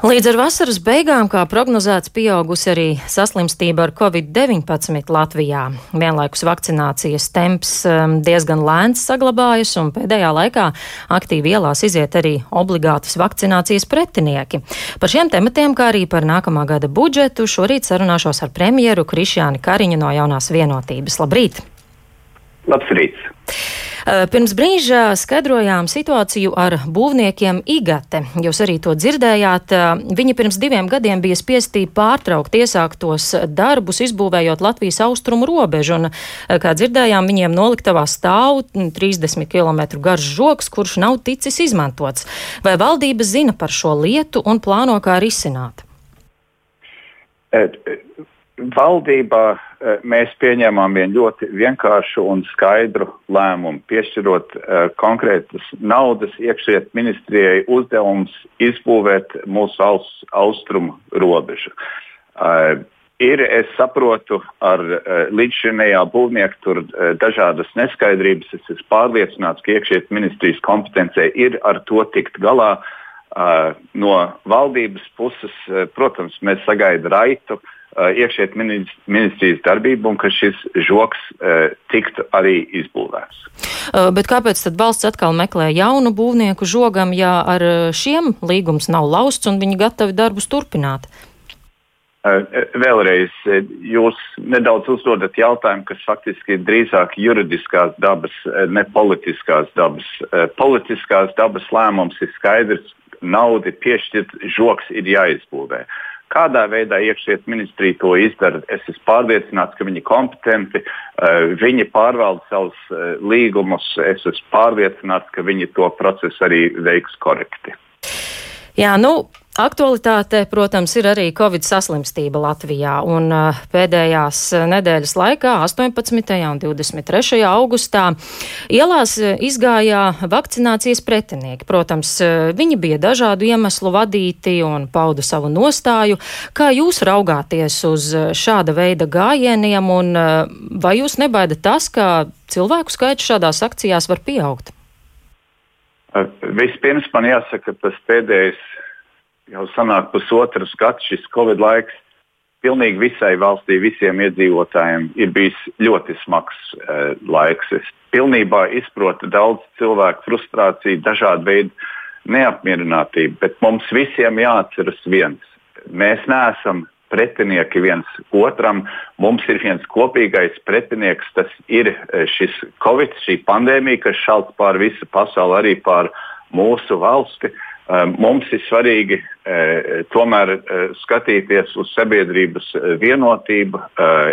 Līdz ar vasaras beigām, kā prognozēts, pieaugusi arī saslimstība ar covid-19 Latvijā. Vienlaikus vakcinācijas temps um, diezgan lēns saglabājas, un pēdējā laikā aktīvi ielās iziet arī obligātas vakcinācijas pretinieki. Par šiem tematiem, kā arī par nākamā gada budžetu, šorīt sarunāšos ar premjeru Krišjāni Kariņu no jaunās vienotības. Labrīt! Labs rīts! Pirms brīža skaidrojām situāciju ar būvniekiem Igate. Jūs arī to dzirdējāt. Viņi pirms diviem gadiem bija spiesti pārtraukt iesāktos darbus, izbūvējot Latvijas austrumu robežu. Un, kā dzirdējām, viņiem noliktavā stāv 30 km garš žoks, kurš nav ticis izmantots. Vai valdība zina par šo lietu un plāno kā risināt? Valdībā eh, mēs pieņēmām vienu ļoti vienkāršu un skaidru lēmumu, piešķirot uh, konkrētas naudas iekšliet ministrijai uzdevums izbūvēt mūsu aus, austrumu robežu. Uh, ir, es saprotu, ar uh, līdzšinējā būvnieka tur dažādas neskaidrības. Es esmu pārliecināts, ka iekšliet ministrijas kompetencija ir ar to tikt galā. No valdības puses, protams, mēs sagaidām raitu. Uh, iekšēt ministrijas darbību un ka šis žoks uh, tiktu arī izbūvēts. Uh, bet kāpēc tad valsts atkal meklē jaunu būvnieku žogam, ja ar šiem līgums nav lausts un viņi gatavi darbus turpināt? Vēlreiz, jūs nedaudz uzdodat jautājumu, kas faktiski ir drīzāk juridiskās dabas, ne politiskās dabas. Politiskās dabas lēmums ir skaidrs, nauda piešķirt, žoks ir jāizbūvē. Uh, Kādā veidā iekšliet ministrija to izdara, es esmu pārliecināts, ka viņi ir kompetenti, uh, viņi pārvalda savus uh, līgumus. Es esmu pārliecināts, ka viņi to procesu arī veiks korekti. Jā, nu, Aktualitāte, protams, ir arī Covid saslimstība Latvijā, un pēdējās nedēļas laikā, 18. un 23. augustā, ielās izgājā vakcinācijas pretinieki. Protams, viņi bija dažādu iemeslu vadīti un pauda savu nostāju. Kā jūs raugāties uz šāda veida gājieniem, un vai jūs nebaida tas, ka cilvēku skaits šādās akcijās var pieaugt? Vispirms man jāsaka, tas pēdējais jau sanāk pusotras gads šis Covid laiks. Pilnīgi visai valstī, visiem iedzīvotājiem ir bijis ļoti smags uh, laiks. Es pilnībā izprotu daudz cilvēku frustrāciju, dažādu veidu neapmierinātību, bet mums visiem jāatceras viens. Mēs neesam pretinieki viens otram. Mums ir viens kopīgais pretinieks, tas ir eh, šis Covid, šī pandēmija, kas šauc pār visu pasauli, arī pār mūsu valsti. Ehm, mums ir svarīgi e, tomēr e, skatīties uz sabiedrības e, vienotību.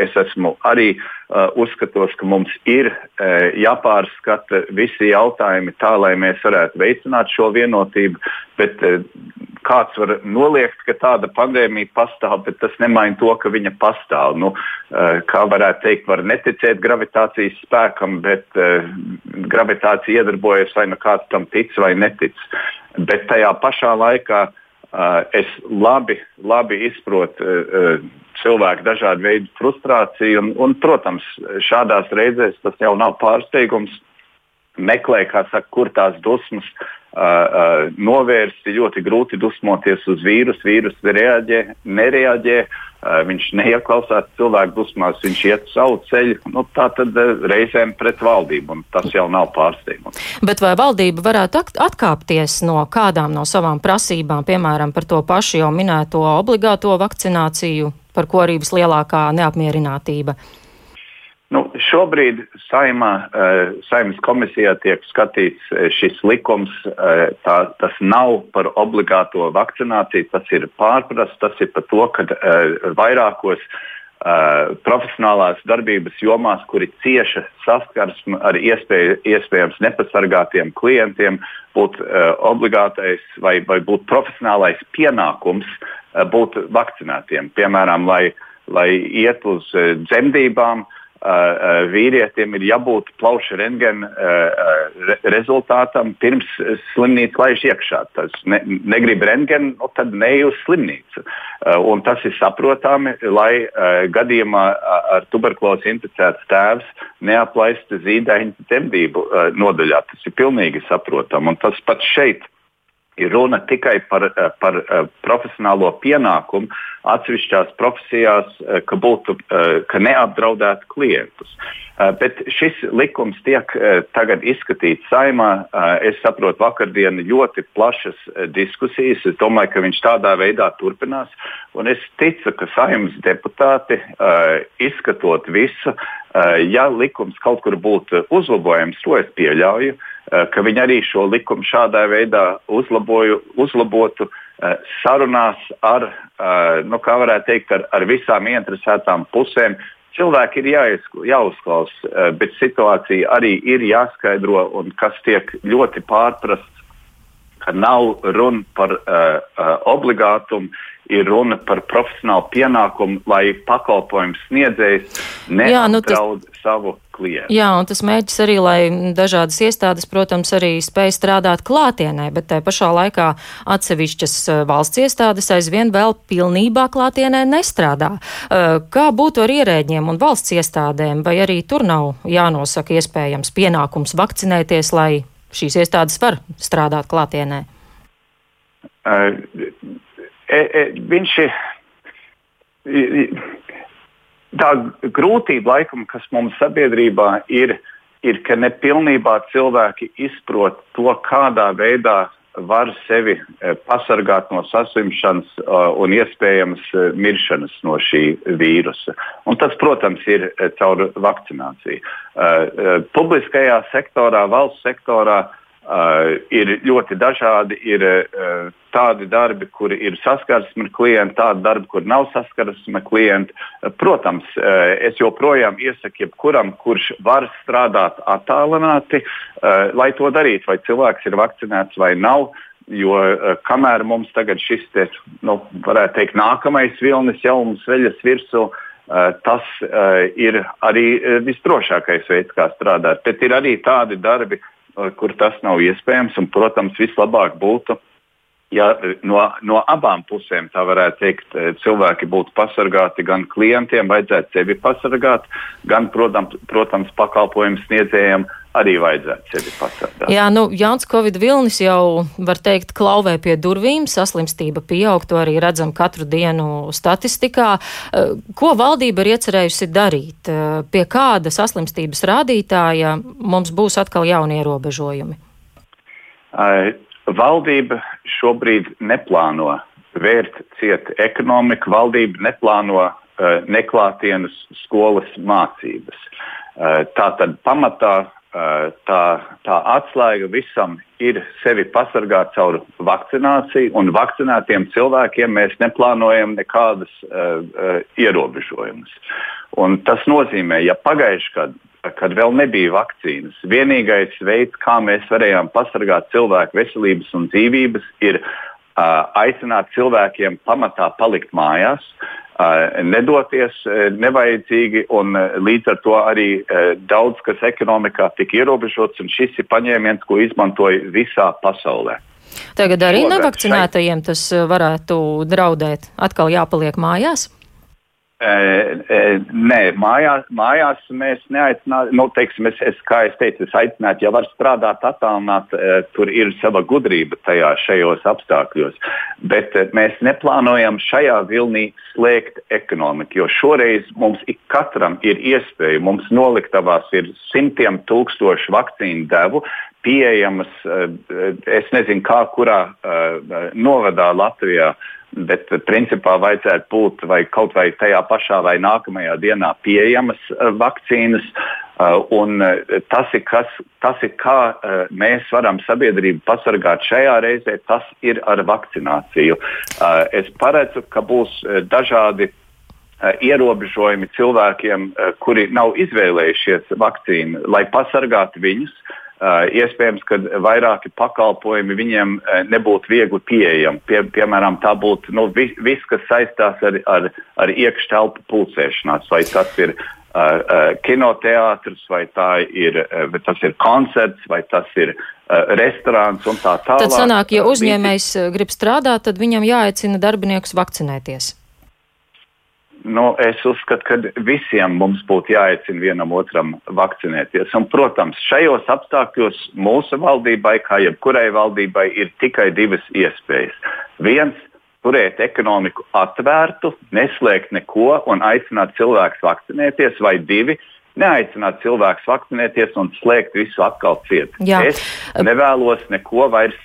Es esmu arī uzskatos, ka mums ir jāpārskata visi jautājumi tā, lai mēs varētu veicināt šo vienotību, bet kāds var noliegt, ka tāda pandēmija pastāv, bet tas nemaina to, ka viņa pastāv. Nu, kā varētu teikt, var neticēt gravitācijas spēkam, bet gravitācija iedarbojas vai nu kāds tam tic vai netic. Bet tajā pašā laikā uh, es labi, labi izprotu uh, cilvēku dažādu veidu frustrāciju. Un, un, protams, šādās reizēs tas jau nav pārsteigums. Meklē, kā saka, kur tās dusmas uh, uh, novērsti. Ļoti grūti dusmoties uz vīrusu. Vīrusu nereaģē. nereaģē uh, viņš neieklausās cilvēku dusmās, viņš iet savu ceļu. Nu, tā tad eh, reizēm pret valdību, un tas jau nav pārsteigums. Bet vai valdība varētu atkāpties no kādām no savām prasībām, piemēram, par to pašu jau minēto obligāto vakcināciju, par ko arī vislielākā neapmierinātība? Nu, šobrīd saimā, uh, saimnes komisijā tiek skatīts uh, šis likums. Uh, tā, tas nav par obligāto vakcināciju, tas ir pārprasts. Tas ir par to, ka vairākos profesionālās darbības jomās, kur ir cieša saskarsme ar iespēj, iespējams nepasargātiem klientiem, būtu obligātais vai, vai būtu profesionālais pienākums būt vakcinētiem. Piemēram, lai, lai iet uz dzemdībām, uh, vīrietim ir jābūt plaušu rentgena re, rezultātam pirms slimnīca laiž iekšā. Tas ne, negrib rentgenu, nu, tad neej uz slimnīcu. Un tas ir saprotami, lai gadījumā ar tuberkulozi inficēts tēvs neaplaistu zīdaiņu dzemdību nodaļā. Tas ir pilnīgi saprotami. Un tas pat šeit ir runa tikai par, par profesionālo pienākumu atsevišķās profesijās, ka, būtu, ka neapdraudētu klientus. Bet šis likums tiek tagad izskatīts saimā. Es saprotu, vakardien ļoti plašas diskusijas. Es domāju, ka viņš tādā veidā turpinās. Un es ticu, ka saimnes deputāti, izskatot visu, ja likums kaut kur būtu uzlabojams, to es pieļauju. Eh, ka viņi arī šo likumu šādā veidā uzlaboju, uzlabotu eh, sarunās ar, eh, nu, kā varētu teikt, ar, ar visām interesētām pusēm. Cilvēki ir jāuzklausa, bet situācija arī ir jāskaidro, un kas tiek ļoti pārprasts, ka nav runa par uh, uh, obligātumu, ir runa par profesionālu pienākumu, lai pakalpojums sniedzējs neapdraud nu, tas... savu klientu. Jā, un tas mēģis arī, lai dažādas iestādes, protams, arī spēj strādāt klātienē, bet tai pašā laikā atsevišķas eh, valsts iestādes aizvien vēl pilnībā klātienē nestrādā. Eh, kā būtu ar ierēģiem un valsts iestādēm, vai arī tur nav jānosaka iespējams pienākums vakcinēties, lai šīs iestādes var strādāt klātienē? E, e, viņš ir. Tā grūtība, laikam, kas mums sabiedrībā ir, ir, ka nepilnībā cilvēki izprot to, kādā veidā var sevi e, pasargāt no saslimšanas un iespējamas e, miršanas no šī vīrusa. Un tas, protams, ir caur vakcināciju. Publiskajā sektorā, valsts sektorā Uh, ir ļoti dažādi. Ir uh, tādi darbi, kur ir saskarsme ar klientu, tādi darbi, kur nav saskarsme ar klientu. Uh, protams, uh, es joprojām iesaku jebkuram, kurš var strādāt attālināti, uh, lai to darītu, vai cilvēks ir vakcinēts vai nav. Jo uh, kamēr mums tagad šis, te, nu, varētu teikt, nākamais vilnis jau mums veļas virsū, uh, tas uh, ir arī visdrošākais veids, kā strādāt. Bet ir arī tādi darbi, kur tas nav iespējams. Un, protams, vislabāk būtu, ja no, no abām pusēm tā varētu teikt, cilvēki būtu pasargāti, gan klientiem vajadzētu sevi pasargāt, gan, protams, protams pakalpojumu sniedzējiem arī vajadzētu sevi pasargāt. Jā, nu, Jānis Covid vilnis jau, var teikt, klauvē pie durvīm, saslimstība pieaug, to arī redzam katru dienu statistikā. Eh, ko valdība ir iecerējusi darīt? Eh, pie kāda saslimstības rādītāja mums būs atkal jauni ierobežojumi? Uh, valdība šobrīd neplāno vērt ciet ekonomiku, valdība neplāno neklātienes skolas mācības. Tātad pamatā tā, tā atslēga visam ir sevi pasargāt caur vakcināciju, un vakcinētiem cilvēkiem mēs neplānojam nekādas uh, uh, ierobežojumus. Un tas nozīmē, ja pagājuši gadu, kad vēl nebija vakcīnas, vienīgais veids, kā mēs varējām pasargāt cilvēku veselības un dzīvības, ir uh, aicināt cilvēkiem pamatā palikt mājās, nedoties nevajadzīgi, un līdz ar to arī daudz kas ekonomikā tika ierobežots, un šis ir paņēmiens, ko izmantoja visā pasaulē. Tagad arī nevakcinētajiem tas varētu draudēt. Atkal jāpaliek mājās? Nē, mājās, mājās mēs neaicinām, nu, teiksim, es, es, kā es teicu, es aicinātu, ja var strādāt attālināt, tur ir sava gudrība tajā šajos apstākļos. Bet mēs neplānojam šajā vilnī slēgt ekonomiku, jo šoreiz mums ik katram ir iespēja, mums noliktavās ir simtiem tūkstošu vakcīnu devu, pieejamas, es nezinu, kā kurā novadā Latvijā bet principā vajadzētu būt vai kaut vai tajā pašā vai nākamajā dienā pieejamas uh, vakcīnas. Uh, un tas ir, kas, tas ir kā mēs varam sabiedrību pasargāt šajā reizē, tas ir ar vakcināciju. Es paredzu, ka būs dažādi ierobežojumi cilvēkiem, kuri nav izvēlējušies vakcīnu, lai pasargātu viņus. Uh, iespējams, ka vairāki pakalpojumi viņiem uh, nebūtu viegli pieejami. Pie, piemēram, tā būtu nu, vis, viss, kas saistās ar, ar, ar iekštelpu pulcēšanās, vai tas ir uh, kinoteātris, vai ir, uh, tas ir koncerts, vai tas ir uh, restorāns un tā tālāk. Tad sanāk, ja uzņēmējs grib strādāt, tad viņam jāaicina darbinieks vakcinēties. Nu, es uzskatu, ka visiem mums būtu jāaicina vienam otram vakcinēties. Un, protams, šajos apstākļos mūsu valdībai, kā jebkurai valdībai, ir tikai divas iespējas. Viens - turēt ekonomiku atvērtu, neslēgt neko un aicināt cilvēkus vakcinēties, vai divi - neaicināt cilvēkus vakcinēties un slēgt visu atkal ciet. Jā. Es nevēlos neko vairs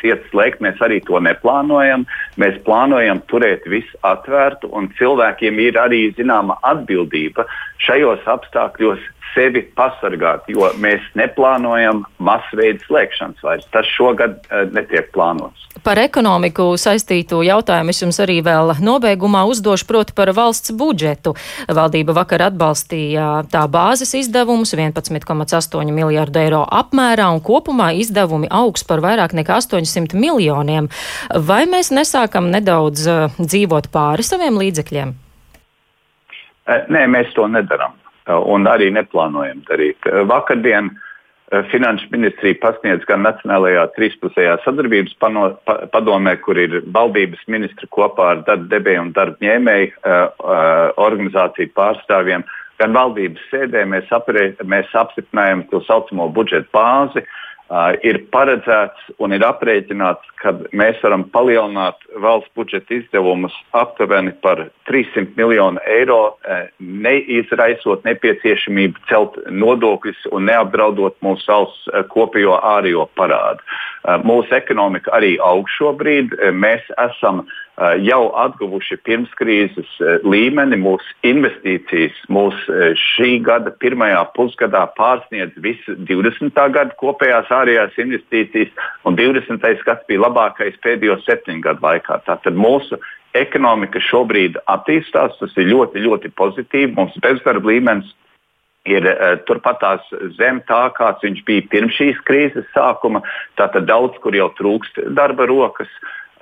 cietas slēgt, mēs arī to neplānojam. Mēs plānojam turēt visu atvērtu, un cilvēkiem ir arī zināma atbildība šajos apstākļos sevi pasargāt, jo mēs neplānojam masveidu slēgšanas vairs. Tas šogad uh, netiek plānots. Par ekonomiku saistītu jautājumu es jums arī vēl nobeigumā uzdošu, proti par valsts budžetu. Valdība vakar atbalstīja tā bāzes izdevumus 11,8 miljārdu eiro apmērā un kopumā izdevumi augs par vairāk nekā 800 miljoniem. Vai mēs nesākam nedaudz uh, dzīvot pāri saviem līdzekļiem? Eh, nē, mēs to nedarām un arī neplānojam darīt. Vakardien Finanšu ministrija pasniedz gan Nacionālajā trīspusējā sadarbības pano, pa, padomē, kur ir valdības ministri kopā ar darba devēju un darba ņēmēju uh, organizāciju pārstāvjiem, gan valdības sēdē mēs, aprē, mēs apstiprinājām to saucamo budžeta bāzi, uh, Uh, ir paredzēts un ir aprēķināts, ka mēs varam palielināt valsts budžeta izdevumus aptuveni par 300 miljonu eiro, uh, neizraisot nepieciešamību celt nodokļus un neapdraudot mūsu valsts uh, kopējo ārējo parādu. Mūsu ekonomika arī aug šobrīd. Mēs esam Eh, jau atguvuši pirmskrīzes eh, līmeni. Mūsu investīcijas mūsu eh, šī gada pirmajā pusgadā pārsniedz visu 20. gada kopējās ārējās investīcijas, un 20. gads bija labākais pēdējo septiņu gadu laikā. Tātad mūsu ekonomika šobrīd attīstās, tas ir ļoti, ļoti pozitīvi. Mums bezdarba līmenis ir uh, turpat tās zem tā, kāds viņš bija pirms šīs krīzes sākuma. Tātad daudz kur jau trūkst darba rokas.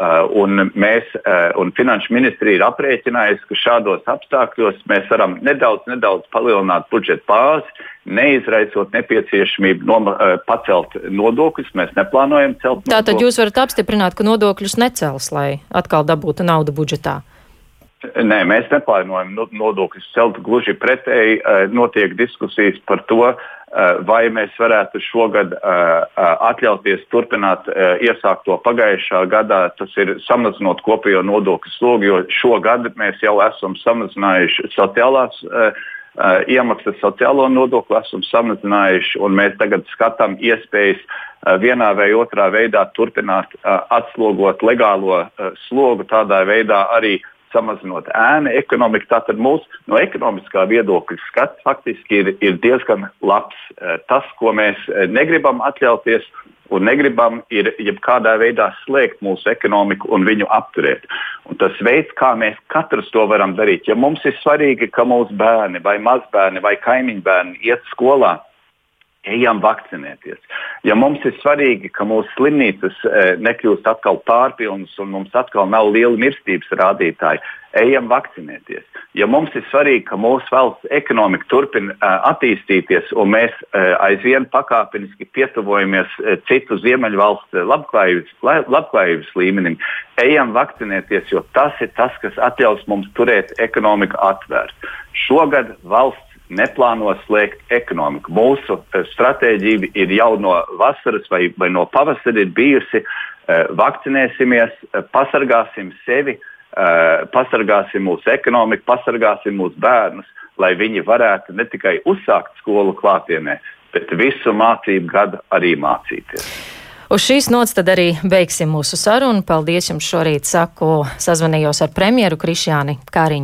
Uh, un mēs, uh, un Finanšu ministrija ir aprēķinājusi, ka šādos apstākļos mēs varam nedaudz, nedaudz palielināt budžeta bāzi, neizraisot nepieciešamību noma, pacelt nodokļus. Mēs neplānojam celt nodokļus. Tātad jūs varat apstiprināt, ka nodokļus necels, lai atkal dabūtu naudu budžetā? Nē, mēs neplānojam nodokļus celt. Gluži pretēji notiek diskusijas par to, Eh, vai mēs varētu šogad eh, eh, atļauties turpināt iesākto pagājušā gadā, tas ir samazinot kopējo nodokļu slogu, jo šogad mēs jau esam samazinājuši sociālās iemaksas, sociālo nodokli esam samazinājuši, un mēs tagad skatām iespējas vienā vai otrā veidā turpināt atslogot legālo slogu, tādā veidā arī samazinot ēnu ekonomiku. Tātad mūsu no ekonomiskā viedokļa skats faktiski ir, ir diezgan labs. Eh, tas, ko mēs eh, negribam atļauties un negribam, ir jebkādā veidā slēgt mūsu ekonomiku un viņu apturēt. Un tas veids, kā mēs katrs to varam darīt, ja mums ir svarīgi, ka mūsu bērni vai mazbērni vai kaimiņu bērni iet skolā, ejam vakcinēties. Ja mums ir svarīgi, ka mūsu slimnīcas e, nekļūst atkal pārpilnas un mums atkal nav liela mirstības rādītāji, ejam vakcinēties. Ja mums ir svarīgi, ka mūsu valsts ekonomika turpina e, attīstīties un mēs e, aizvien pakāpeniski pietuvojamies citu ziemeļvalstu labklājības, labklājības līmenim, ejam vakcinēties, jo tas ir tas, kas atļaus mums turēt ekonomiku atvērtu. Šogad valsts neplāno slēgt ekonomiku. Mūsu eh, stratēģija ir jau no vasaras vai, vai no pavasara bijusi uh, vakcinēsimies, uh, pasargāsim sevi, pasargāsim mūsu ekonomiku, pasargāsim mūsu bērnus, lai viņi varētu ne tikai uzsākt skolu klātienē, bet visu mācību gadu arī mācīties. Uz šīs nots tad arī beigsim mūsu sarunu. Paldies jums šorīt, saku, sazvanījos ar premjeru Krišjāni Kāriņu.